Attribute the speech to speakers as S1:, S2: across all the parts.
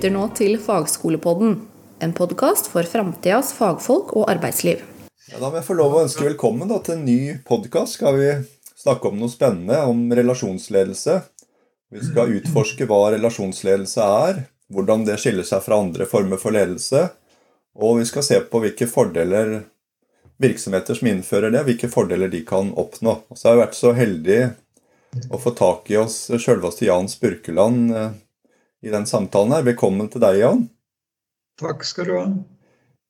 S1: lytter nå til Fagskolepodden, en podkast for framtidas fagfolk og arbeidsliv.
S2: Ja, da må jeg få lov å ønske velkommen da, til en ny podkast. Skal vi snakke om noe spennende om relasjonsledelse. Vi skal utforske hva relasjonsledelse er, hvordan det skiller seg fra andre former for ledelse. Og vi skal se på hvilke fordeler virksomheter som innfører det, hvilke fordeler de kan oppnå. Og så har jeg vært så heldig å få tak i oss sjølveste Jan Spurkeland eh, i den samtalen her. Velkommen til deg, Jan.
S3: Takk skal du ha.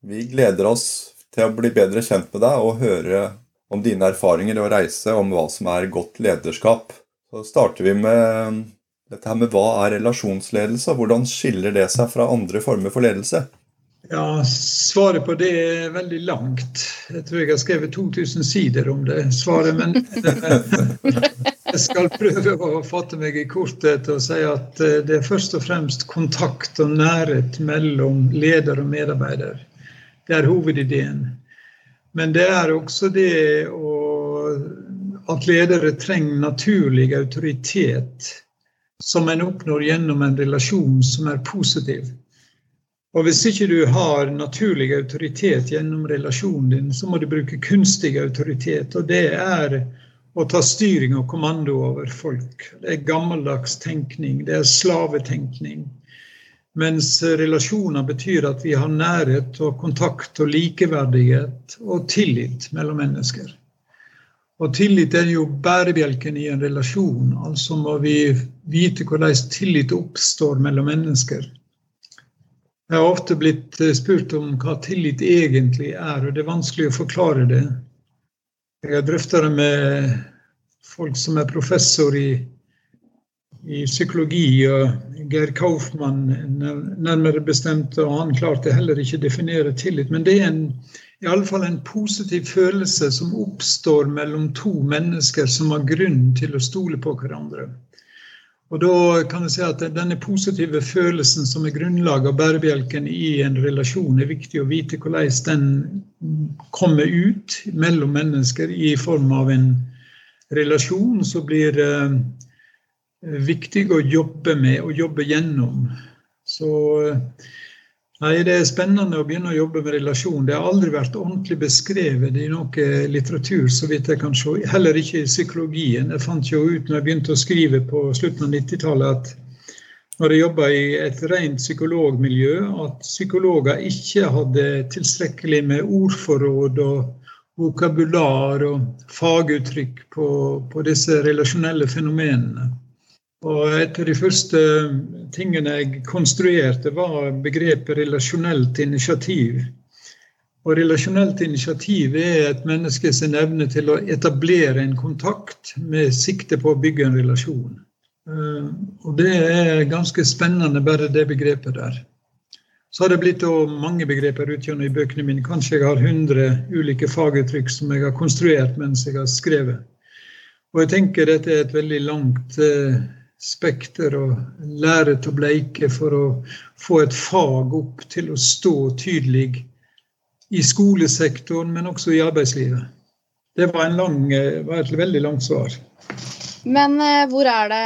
S2: Vi gleder oss til å bli bedre kjent med deg og høre om dine erfaringer og reise om hva som er godt lederskap. Så starter vi med dette her med hva er relasjonsledelse, og hvordan skiller det seg fra andre former for ledelse?
S3: Ja, Svaret på det er veldig langt. Jeg tror jeg har skrevet 2000 sider om det svaret. Men Jeg skal prøve å fatte meg i korthet og si at eh, det er først og fremst kontakt og nærhet mellom leder og medarbeider. Det er hovedideen. Men det er også det å, at ledere trenger naturlig autoritet som en oppnår gjennom en relasjon som er positiv. Og Hvis ikke du har naturlig autoritet gjennom relasjonen din, så må du bruke kunstig autoritet. Og det er å ta styring og kommando over folk. Det er gammeldags tenkning, det er slavetenkning. Mens relasjoner betyr at vi har nærhet og kontakt og likeverdighet og tillit mellom mennesker. Og tillit er jo bærebjelken i en relasjon. Altså må vi vite hvordan tillit oppstår mellom mennesker. Jeg har ofte blitt spurt om hva tillit egentlig er, og det er vanskelig å forklare det. Jeg har drøfta det med folk som er professor i, i psykologi, og Geir Kaufmann nærmere bestemt, og han klarte heller ikke å definere tillit. Men det er en, i alle fall en positiv følelse som oppstår mellom to mennesker som har grunn til å stole på hverandre. Og da kan jeg si at Denne positive følelsen som er grunnlaget av bærebjelken i en relasjon, er viktig å vite hvordan den kommer ut mellom mennesker i form av en relasjon som blir eh, viktig å jobbe med og jobbe gjennom. Så Nei, Det er spennende å begynne å jobbe med relasjon. Det har aldri vært ordentlig beskrevet i noe litteratur, så vidt jeg kan se. Heller ikke i psykologien. Jeg fant jo ut når jeg begynte å skrive på slutten av 90-tallet, at når jeg jobba i et rent psykologmiljø, at psykologer ikke hadde tilstrekkelig med ordforråd og vokabular og faguttrykk på, på disse relasjonelle fenomenene. Og et av de første tingene jeg konstruerte, var begrepet relasjonelt initiativ. Og relasjonelt initiativ er et menneskes evne til å etablere en kontakt med sikte på å bygge en relasjon. Eh, og det er ganske spennende, bare det begrepet der. Så har det blitt mange begreper utgjennom i bøkene mine. Kanskje jeg har 100 ulike faguttrykk som jeg har konstruert mens jeg har skrevet. Og jeg tenker dette er et veldig langt eh, spekter og lære til bleike for å få et fag opp til å stå tydelig i skolesektoren, men også i arbeidslivet. Det var, lang, var et veldig langt svar.
S1: Men eh, hvor det,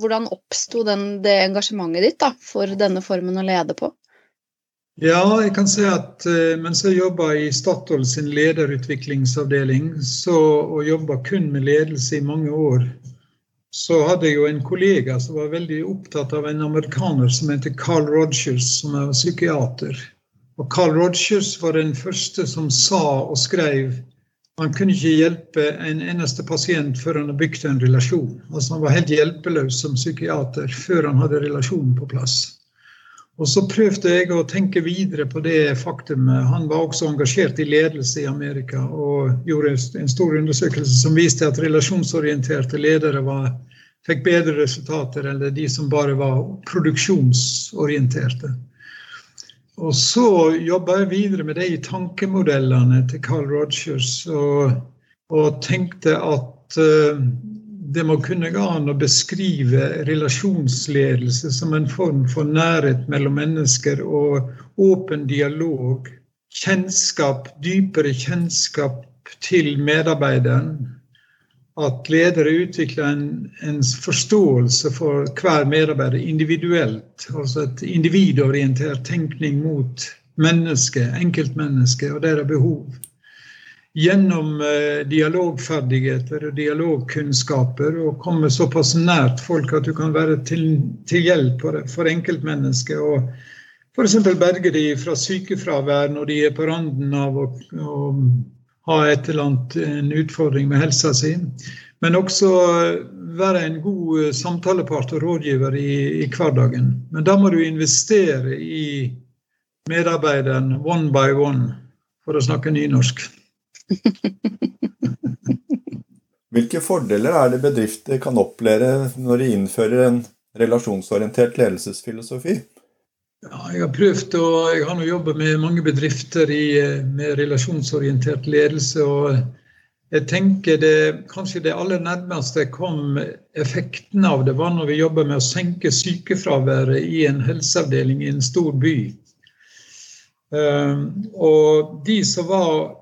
S1: hvordan oppsto det engasjementet ditt da, for denne formen å lede på?
S3: Ja, jeg kan si at uh, mens jeg jobba i Statoil sin lederutviklingsavdeling, så, og jobba kun med ledelse i mange år, så hadde jeg jo en kollega som var veldig opptatt av en amerikaner som heter Carl Rogers, som er psykiater. Og Carl Rogers var den første som sa og skrev han kunne ikke hjelpe en eneste pasient før han hadde bygd en relasjon. Altså Han var helt hjelpeløs som psykiater før han hadde relasjonen på plass. Og så prøvde jeg å tenke videre på det faktumet. Han var også engasjert i ledelse i Amerika og gjorde en stor undersøkelse som viste at relasjonsorienterte ledere var, fikk bedre resultater enn de som bare var produksjonsorienterte. Og så jobba jeg videre med de tankemodellene til Carl Rogers og, og tenkte at uh, det må kunne gå an å beskrive relasjonsledelse som en form for nærhet mellom mennesker og åpen dialog. Kjennskap, dypere kjennskap til medarbeideren. at ledere utvikler en, en, forståelse for hver medarbeider individuelt. Altså et individorientert tenkning mot mennesket, enkeltmennesket og deres behov. Gjennom eh, dialogferdigheter og dialogkunnskaper og komme såpass nært folk at du kan være til, til hjelp for, for enkeltmennesket. og F.eks. berge de fra sykefravær når de er på randen av å, å ha et eller annet, en utfordring med helsa si. Men også være en god eh, samtalepart og rådgiver i, i hverdagen. Men da må du investere i medarbeideren one by one, for å snakke nynorsk.
S2: Hvilke fordeler er det bedrifter kan oppleve når de innfører en relasjonsorientert ledelsesfilosofi?
S3: Ja, jeg har prøvd og jeg har nå jobbet med mange bedrifter i, eh, med relasjonsorientert ledelse. og jeg tenker det, Kanskje det aller nærmeste kom effekten av det, var når vi jobba med å senke sykefraværet i en helseavdeling i en stor by. Um, og de som, var,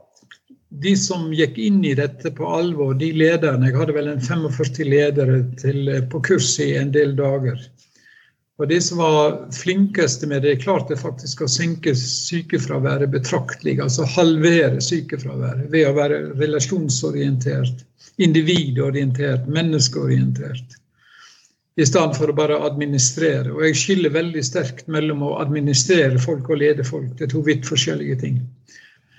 S3: de som gikk inn i dette på alvor, de lederne Jeg hadde vel en 45 ledere til, på kurs i en del dager. Og De som var flinkeste med det, klarte faktisk å senke sykefraværet betraktelig. Altså halvere sykefraværet ved å være relasjonsorientert, individorientert, menneskeorientert. I stedet for å bare administrere. Og jeg skiller veldig sterkt mellom å administrere folk og lede folk. Det er to vidt forskjellige ting.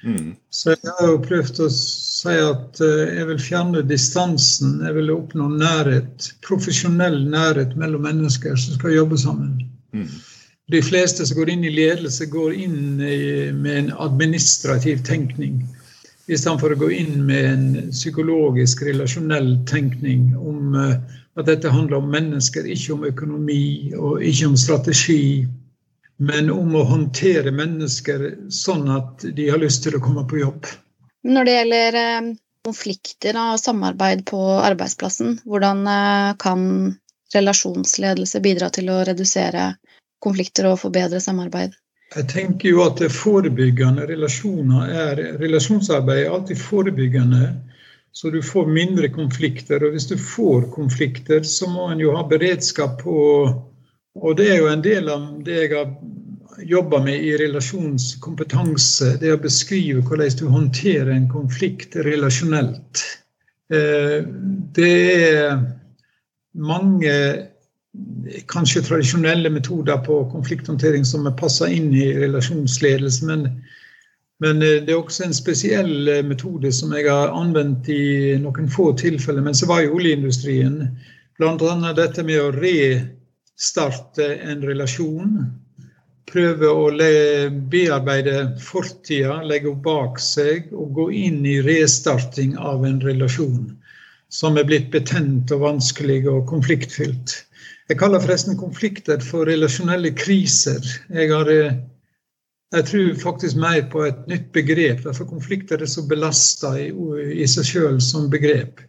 S3: Mm. Så jeg har jo prøvd å si at eh, jeg vil fjerne distansen. Jeg vil oppnå nærhet, profesjonell nærhet mellom mennesker som skal jobbe sammen. Mm. De fleste som går inn i ledelse, går inn med en administrativ tenkning. I stedet for å gå inn med en psykologisk, relasjonell tenkning om eh, at dette handler om mennesker, ikke om økonomi og ikke om strategi men om å håndtere mennesker sånn at de har lyst til å komme på jobb.
S1: Når det gjelder eh, konflikter og samarbeid på arbeidsplassen, hvordan eh, kan relasjonsledelse bidra til å redusere konflikter og forbedre samarbeid?
S3: Jeg tenker jo at forebyggende relasjoner er Relasjonsarbeid er alltid forebyggende, så du får mindre konflikter. Og hvis du får konflikter, så må en jo ha beredskap på og det er jo en del av det jeg har jobba med i relasjonskompetanse. Det å beskrive hvordan du håndterer en konflikt relasjonelt. Eh, det er mange kanskje tradisjonelle metoder på konflikthåndtering som er passa inn i relasjonsledelse. Men, men, eh, det er også en spesiell eh, metode som jeg har anvendt i noen få tilfeller mens jeg var i oljeindustrien. Bl.a. dette med å re starte en relasjon. Prøve å bearbeide fortida, legge henne bak seg og gå inn i restarting av en relasjon som er blitt betent og vanskelig og konfliktfylt. Jeg kaller forresten konflikter for relasjonelle kriser. Jeg, har, jeg tror faktisk mer på et nytt begrep. for Konflikter er så belasta i, i seg sjøl som begrep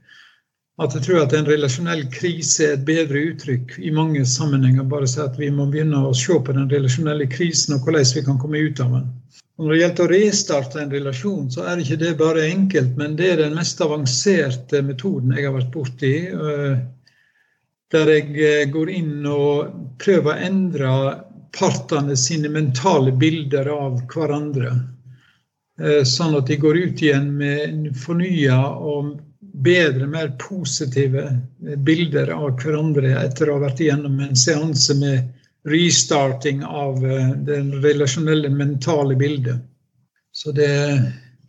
S3: at jeg tror at en relasjonell krise er et bedre uttrykk i mange sammenhenger. Bare si at vi må begynne å se på den relasjonelle krisen og hvordan vi kan komme ut av den. Og når det gjelder å restarte en relasjon, så er ikke det bare enkelt, men det er den mest avanserte metoden jeg har vært borti. Eh, der jeg eh, går inn og prøver å endre partene sine mentale bilder av hverandre. Eh, sånn at de går ut igjen med fornya og bedre, mer positive bilder av hverandre etter å ha vært igjennom en seanse med restarting av eh, det relasjonelle, mentale bildet. Så det,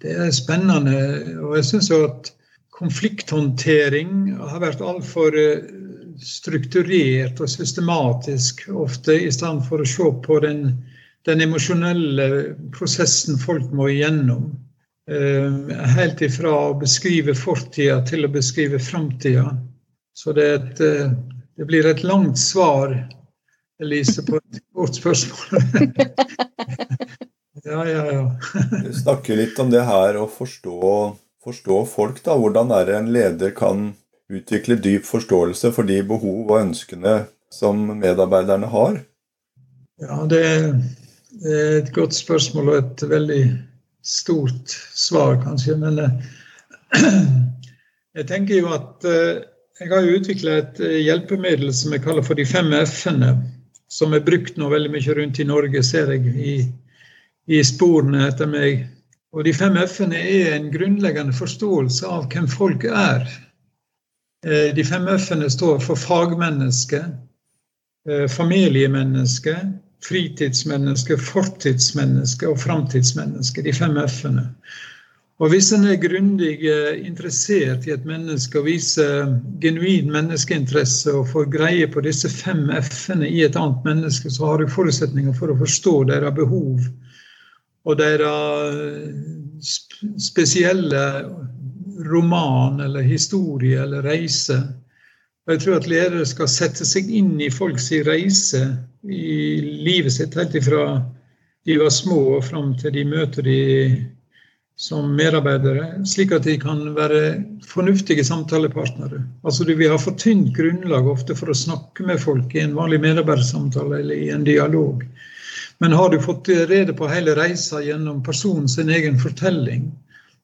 S3: det er spennende. Og jeg syns jo at konflikthåndtering har vært altfor eh, strukturert og systematisk ofte, i stedet for å se på den, den emosjonelle prosessen folk må igjennom. Eh, helt ifra å beskrive fortida til å beskrive framtida. Så det, et, eh, det, blir et langt svar, Elise, på et kort spørsmål. ja, ja, ja.
S2: Vi snakker litt om det her å forstå, forstå folk. da, Hvordan er det en leder kan utvikle dyp forståelse for de behov og ønskene som medarbeiderne har?
S3: Ja, det er et godt spørsmål og et veldig stort svar, kanskje. Men eh, Jeg tenker jo at eh, jeg har utvikla et eh, hjelpemiddel som jeg kaller for de fem f-ene. Som er brukt nå veldig mye rundt i Norge, ser jeg i, i sporene etter meg. Og de fem f-ene er en grunnleggende forståelse av hvem folk er. De fem f-ene står for fagmenneske, familiemenneske, fritidsmenneske, fortidsmenneske og framtidsmenneske. De fem f-ene. Og hvis en er grundig eh, interessert i et menneske og viser genuin menneskeinteresse og får greie på disse fem f-ene i et annet menneske, så har du forutsetninger for å forstå deres behov og deres eh, spesielle roman eller historie eller reise. Jeg tror at ledere skal sette seg inn i folks reise i livet sitt helt ifra de var små og fram til de møter de som medarbeidere, slik at de kan være fornuftige samtalepartnere. Altså Vi har for tynt grunnlag ofte for å snakke med folk i en vanlig medarbeidersamtale eller i en dialog. Men har du fått rede på hele reisa gjennom personens egen fortelling,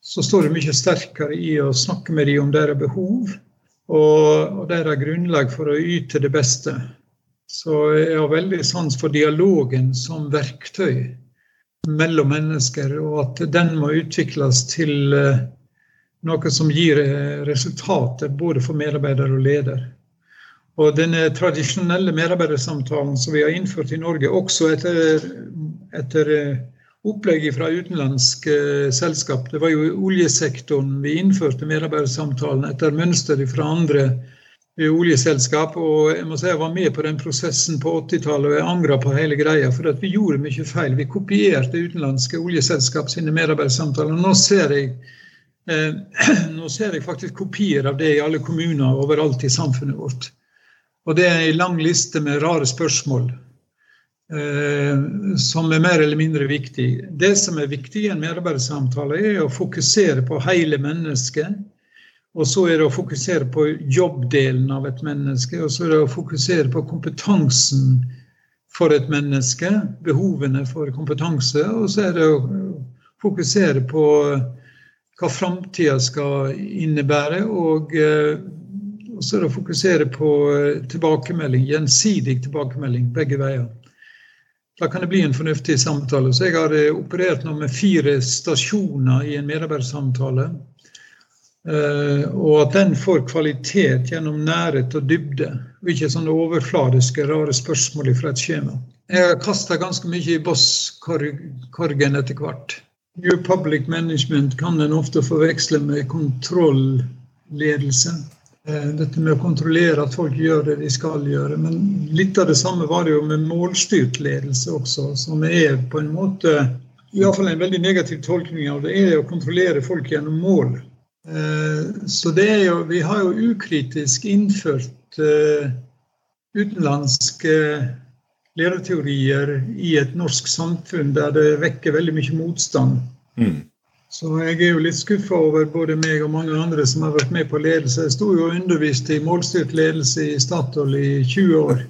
S3: så står du mye sterkere i å snakke med dem om deres behov og, og deres grunnlag for å yte det beste. Så jeg har veldig sans for dialogen som verktøy mellom mennesker, og at den må utvikles til eh, noe som gir eh, resultater både for medarbeider og leder. Og denne tradisjonelle medarbeidersamtalen som vi har innført i Norge, også etter, etter eh, opplegget fra utenlandske selskap. Det var jo i oljesektoren vi innførte medarbeidersamtalen etter mønster fra andre oljeselskap. Og jeg må si jeg var med på den prosessen på 80-tallet, og jeg angrer på hele greia. For at vi gjorde mye feil. Vi kopierte utenlandske oljeselskap sine medarbeidersamtaler. Nå ser jeg eh, nå ser jeg faktisk kopier av det i alle kommuner overalt i samfunnet vårt. Og det er en lang liste med rare spørsmål. Eh, som er mer eller mindre viktig. Det som er viktig i en medarbeidersamtale, er å fokusere på hele mennesket og så er det å fokusere på jobbdelen av et menneske, og så er det å fokusere på kompetansen for et menneske, behovene for kompetanse, og så er det å fokusere på hva framtida skal innebære, og, eh, og, så er det å fokusere på tilbakemelding, gjensidig tilbakemelding begge veier. Da kan det bli en fornuftig samtale. Så jeg har eh, operert nå med fire stasjoner i en medarbeidersamtale. Eh, og at den får kvalitet gjennom nærhet og dybde, og ikke sånne overfladiske, rare spørsmål fra et skjema. Jeg har kasta ganske mye i bosskorgen etter hvert. New Public Management kan en ofte forveksle med kontrollledelse. Eh, dette med å kontrollere at folk gjør det de skal gjøre. Men litt av det samme var det jo med målstyrt ledelse også, som er på en måte Iallfall en veldig negativ tolkning av det, er å kontrollere folk gjennom mål. Eh, så det er jo Vi har jo ukritisk innført eh, utenlandske lederteorier i et norsk samfunn der det vekker veldig mye motstand. Mm. Så jeg er jo litt skuffa over både meg og mange andre som har vært med på ledelse. Jeg sto jo og underviste i målstyrt ledelse i Statoil i 20 år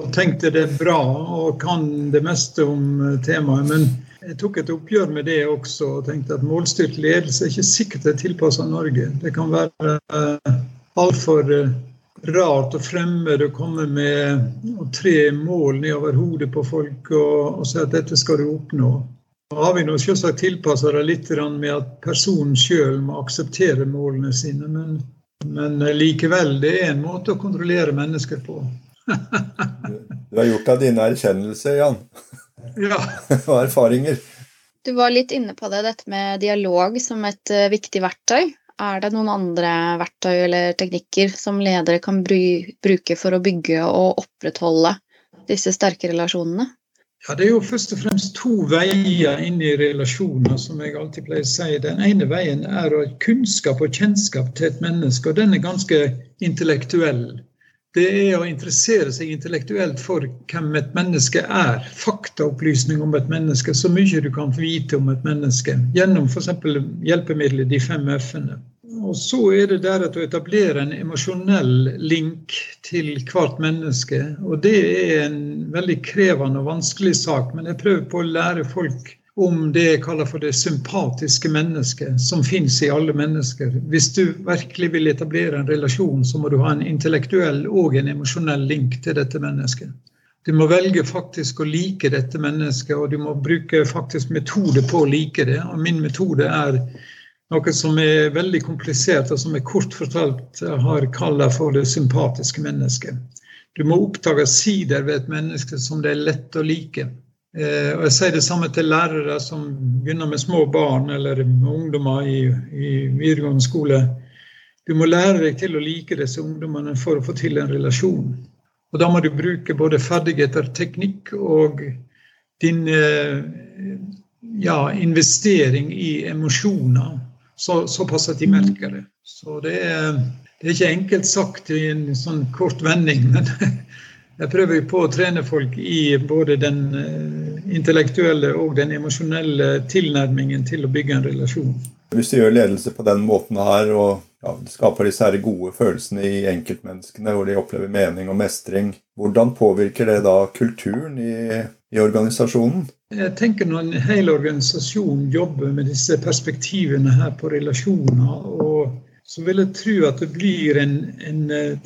S3: og tenkte det er bra og kan det meste om temaet. Men jeg tok et oppgjør med det også og tenkte at målstyrt ledelse er ikke sikkert det er tilpassa Norge. Det kan være uh, altfor uh, rart og fremmed å komme med tre mål nedover hodet på folk og, og si at dette skal du oppnå. Nå har selvsagt tilpassa det litt med at personen sjøl må akseptere målene sine, men, men likevel, det er en måte å kontrollere mennesker på.
S2: du har gjort deg dine erkjennelser, Jan.
S3: Ja.
S2: og erfaringer.
S1: Du var litt inne på det, dette med dialog som et uh, viktig verktøy. Er det noen andre verktøy eller teknikker som ledere kan bruke for å bygge og opprettholde disse sterke relasjonene?
S3: Ja, Det er jo først og fremst to veier inn i relasjoner, som jeg alltid pleier å si. Den ene veien er kunnskap og kjennskap til et menneske, og den er ganske intellektuell det er å interessere seg intellektuelt for hvem et menneske er. Faktaopplysning om et menneske, så mye du kan vite om et menneske. Gjennom f.eks. hjelpemiddelet De fem f-ene. Og så er det der at å etablere en emosjonell link til hvert menneske. Og det er en veldig krevende og vanskelig sak, men jeg prøver på å lære folk om det jeg kaller for det sympatiske mennesket som fins i alle mennesker. Hvis du virkelig vil etablere en relasjon, så må du ha en intellektuell og en emosjonell link til dette mennesket. Du må velge faktisk å like dette mennesket, og du må bruke faktisk metode på å like det. Og min metode er noe som er veldig komplisert, og som jeg kort fortalt har kalt for det sympatiske mennesket. Du må oppdage sider ved et menneske som det er lett å like. Eh, og Jeg sier det samme til lærere som begynner med små barn eller ungdommer i, i videregående skole. Du må lære deg til å like disse ungdommene for å få til en relasjon. Og Da må du bruke både ferdigheter, teknikk og din eh, ja, investering i emosjoner så, såpass at de merker det. Så det er, det er ikke enkelt sagt i en sånn kort vending, men jeg prøver på å trene folk i både den eh, intellektuelle og den emosjonelle tilnærmingen til å bygge en relasjon.
S2: Hvis du gjør ledelse på den måten her, og ja, skaper disse her gode følelsene i enkeltmenneskene, hvor de opplever mening og mestring, hvordan påvirker det da kulturen i, i organisasjonen?
S3: Jeg tenker Når en hel organisasjon jobber med disse perspektivene her på relasjoner så vil jeg tro at det blir en, en,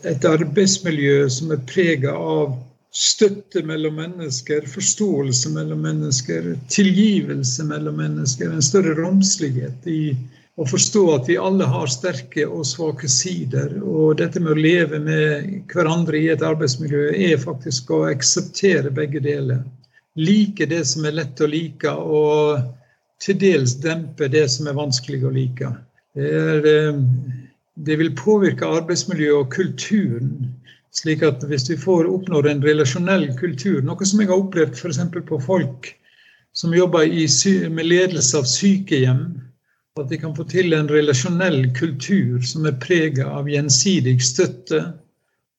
S3: et arbeidsmiljø som er prega av støtte mellom mennesker, forståelse mellom mennesker, tilgivelse mellom mennesker, en større romslighet i å forstå at vi alle har sterke og svake sider. Og dette med å leve med hverandre i et arbeidsmiljø er faktisk å akseptere begge deler. Like det som er lett å like, og til dels dempe det som er vanskelig å like. Det, er, eh, det vil påvirke arbeidsmiljøet og kulturen. slik at hvis vi får oppnår en relasjonell kultur, noe som jeg har opplevd f.eks. på folk som jobber i, med ledelse av sykehjem, at de kan få til en relasjonell kultur som er preget av gjensidig støtte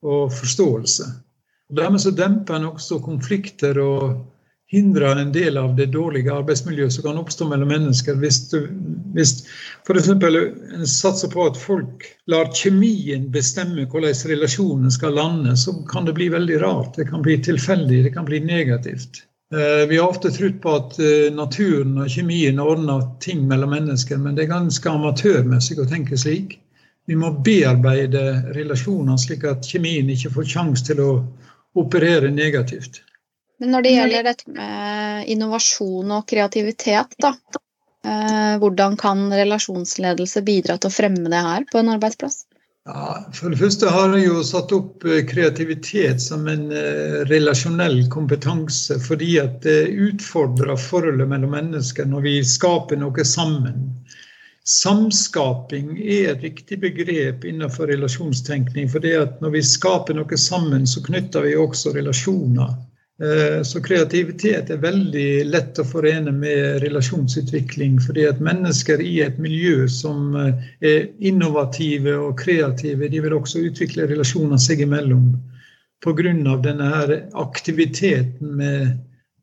S3: og forståelse. Og dermed så demper en også konflikter og hindrer en del av det dårlige arbeidsmiljøet som kan oppstå mellom mennesker. Hvis, du, hvis f.eks. en satser på at folk lar kjemien bestemme hvordan relasjonen skal lande, så kan det bli veldig rart. Det kan bli tilfeldig, det kan bli negativt. Eh, vi har ofte trodd på at eh, naturen og kjemien ordner ting mellom mennesker, men det er ganske amatørmessig å tenke slik. Vi må bearbeide relasjonene slik at kjemien ikke får sjanse til å operere negativt.
S1: Men når det gjelder dette med innovasjon og kreativitet, da. Eh, hvordan kan relasjonsledelse bidra til å fremme det her på en arbeidsplass?
S3: Ja, for det første har jeg jo satt opp eh, kreativitet som en eh, relasjonell kompetanse, fordi at det utfordrer forholdet mellom mennesker når vi skaper noe sammen. Samskaping er et viktig begrep innenfor relasjonstenkning. for Når vi skaper noe sammen, så knytter vi også relasjoner. Eh, så kreativitet er veldig lett å forene med relasjonsutvikling. fordi at mennesker i et miljø som eh, er innovative og kreative, de vil også utvikle relasjoner seg imellom. Pga. denne her aktiviteten med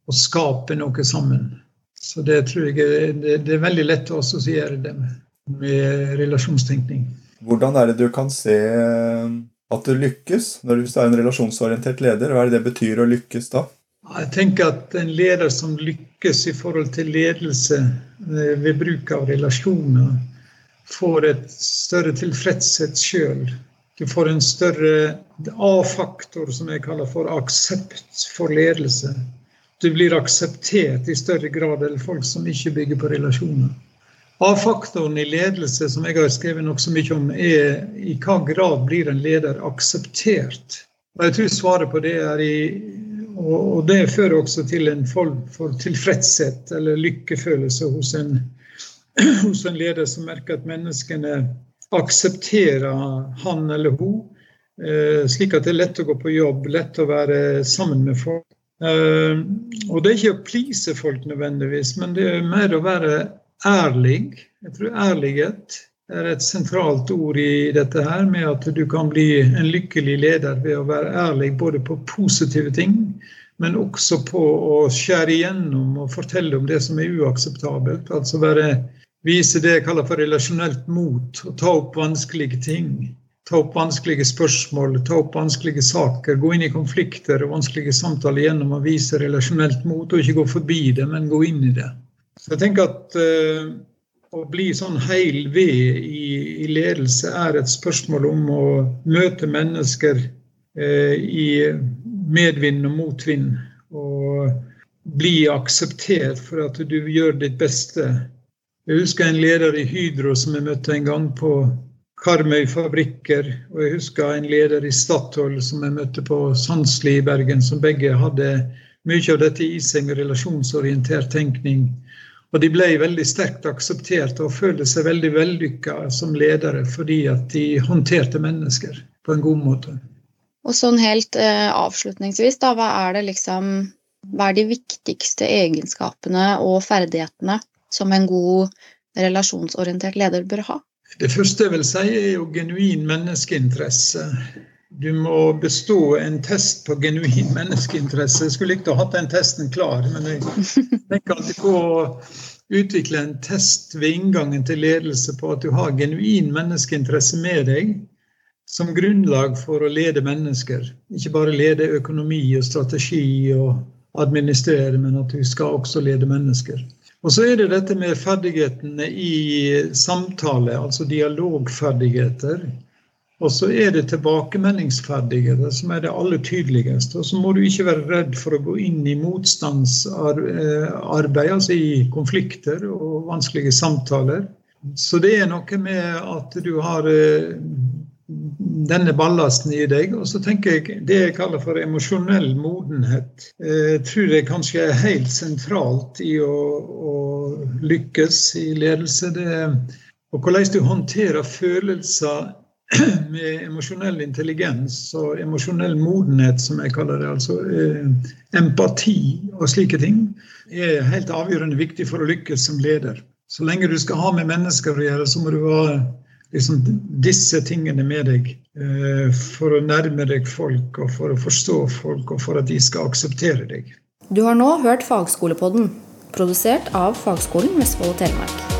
S3: å skape noe sammen. Så det tror jeg er, det er veldig lett å assosiere det med, med relasjonstenkning.
S2: Hvordan er det du kan se at du lykkes når du er en relasjonsorientert leder? Hva er det det betyr å lykkes da?
S3: Jeg tenker at en leder som lykkes i forhold til ledelse eh, ved bruk av relasjoner, får et større tilfredshet sjøl. Du får en større A-faktor, som jeg kaller for aksept for ledelse. Du blir akseptert i større grad enn folk som ikke bygger på relasjoner. A-faktoren i ledelse, som jeg har skrevet nokså mye om, er i hva grad blir en leder akseptert. Og jeg tror svaret på det er i Og det fører også til en form for tilfredshet eller lykkefølelse hos en, hos en leder som merker at menneskene aksepterer han eller hun, eh, slik at det er lett å gå på jobb, lett å være sammen med folk. Eh, og det er ikke å please folk nødvendigvis, men det er mer å være ærlig. Jeg tror ærlighet er et sentralt ord i dette her, med at du kan bli en lykkelig leder ved å være ærlig både på positive ting, men også på å skjære igjennom og fortelle om det som er uakseptabelt. Altså være, vise det jeg kaller for relasjonelt mot, og ta opp vanskelige ting. Ta opp vanskelige spørsmål, ta opp vanskelige saker, gå inn i konflikter og vanskelige samtaler gjennom å vise relasjonelt mot, og ikke gå forbi det, men gå inn i det. Så jeg tenker at uh, å bli sånn heil ved i, i, ledelse er et spørsmål om å møte mennesker uh, i medvind og motvind. Og bli akseptert for at du gjør ditt beste. Jeg husker en leder i Hydro som jeg møtte en gang på Karmøy fabrikker. Og jeg husker en leder i Statoil som jeg møtte på Sandsli i Bergen, som begge hadde mye av dette i seg med relasjonsorientert tenkning. Og de ble veldig sterkt akseptert og følte seg veldig vellykka som ledere fordi at de håndterte mennesker på en god måte.
S1: Og sånn helt eh, avslutningsvis, da, hva er det liksom Hva er de viktigste egenskapene og ferdighetene som en god relasjonsorientert leder bør ha?
S3: Det første jeg vil si, er jo genuin menneskeinteresse. Du må bestå en test på genuin menneskeinteresse. Jeg skulle likt å ha den testen klar, men jeg tenker alltid på å utvikle en test ved inngangen til ledelse på at du har genuin menneskeinteresse med deg som grunnlag for å lede mennesker. Ikke bare lede økonomi og strategi og administrere, men at du skal også lede mennesker. Og så er det dette med ferdighetene i samtale, altså dialogferdigheter. Og så er det tilbakemeldingsferdigheter som er det aller tydeligste. Og så må du ikke være redd for å gå inn i motstandsarbeid, altså i konflikter og vanskelige samtaler. Så det er noe med at du har eh, denne ballasten i deg. Og så tenker jeg det jeg kaller for emosjonell modenhet. Jeg eh, tror det kanskje er helt sentralt i å, å lykkes i ledelse. Det og hvordan du håndterer følelser med emosjonell intelligens og emosjonell modenhet, som jeg kaller det, altså eh, empati og slike ting, er helt avgjørende viktig for å lykkes som leder. Så lenge du skal ha med mennesker å gjøre, så må du ha liksom disse tingene med deg eh, for å nærme deg folk, og for å forstå folk, og for at de skal akseptere deg.
S4: Du har nå hørt Fagskolepodden, produsert av Fagskolen Vestfold og Telemark.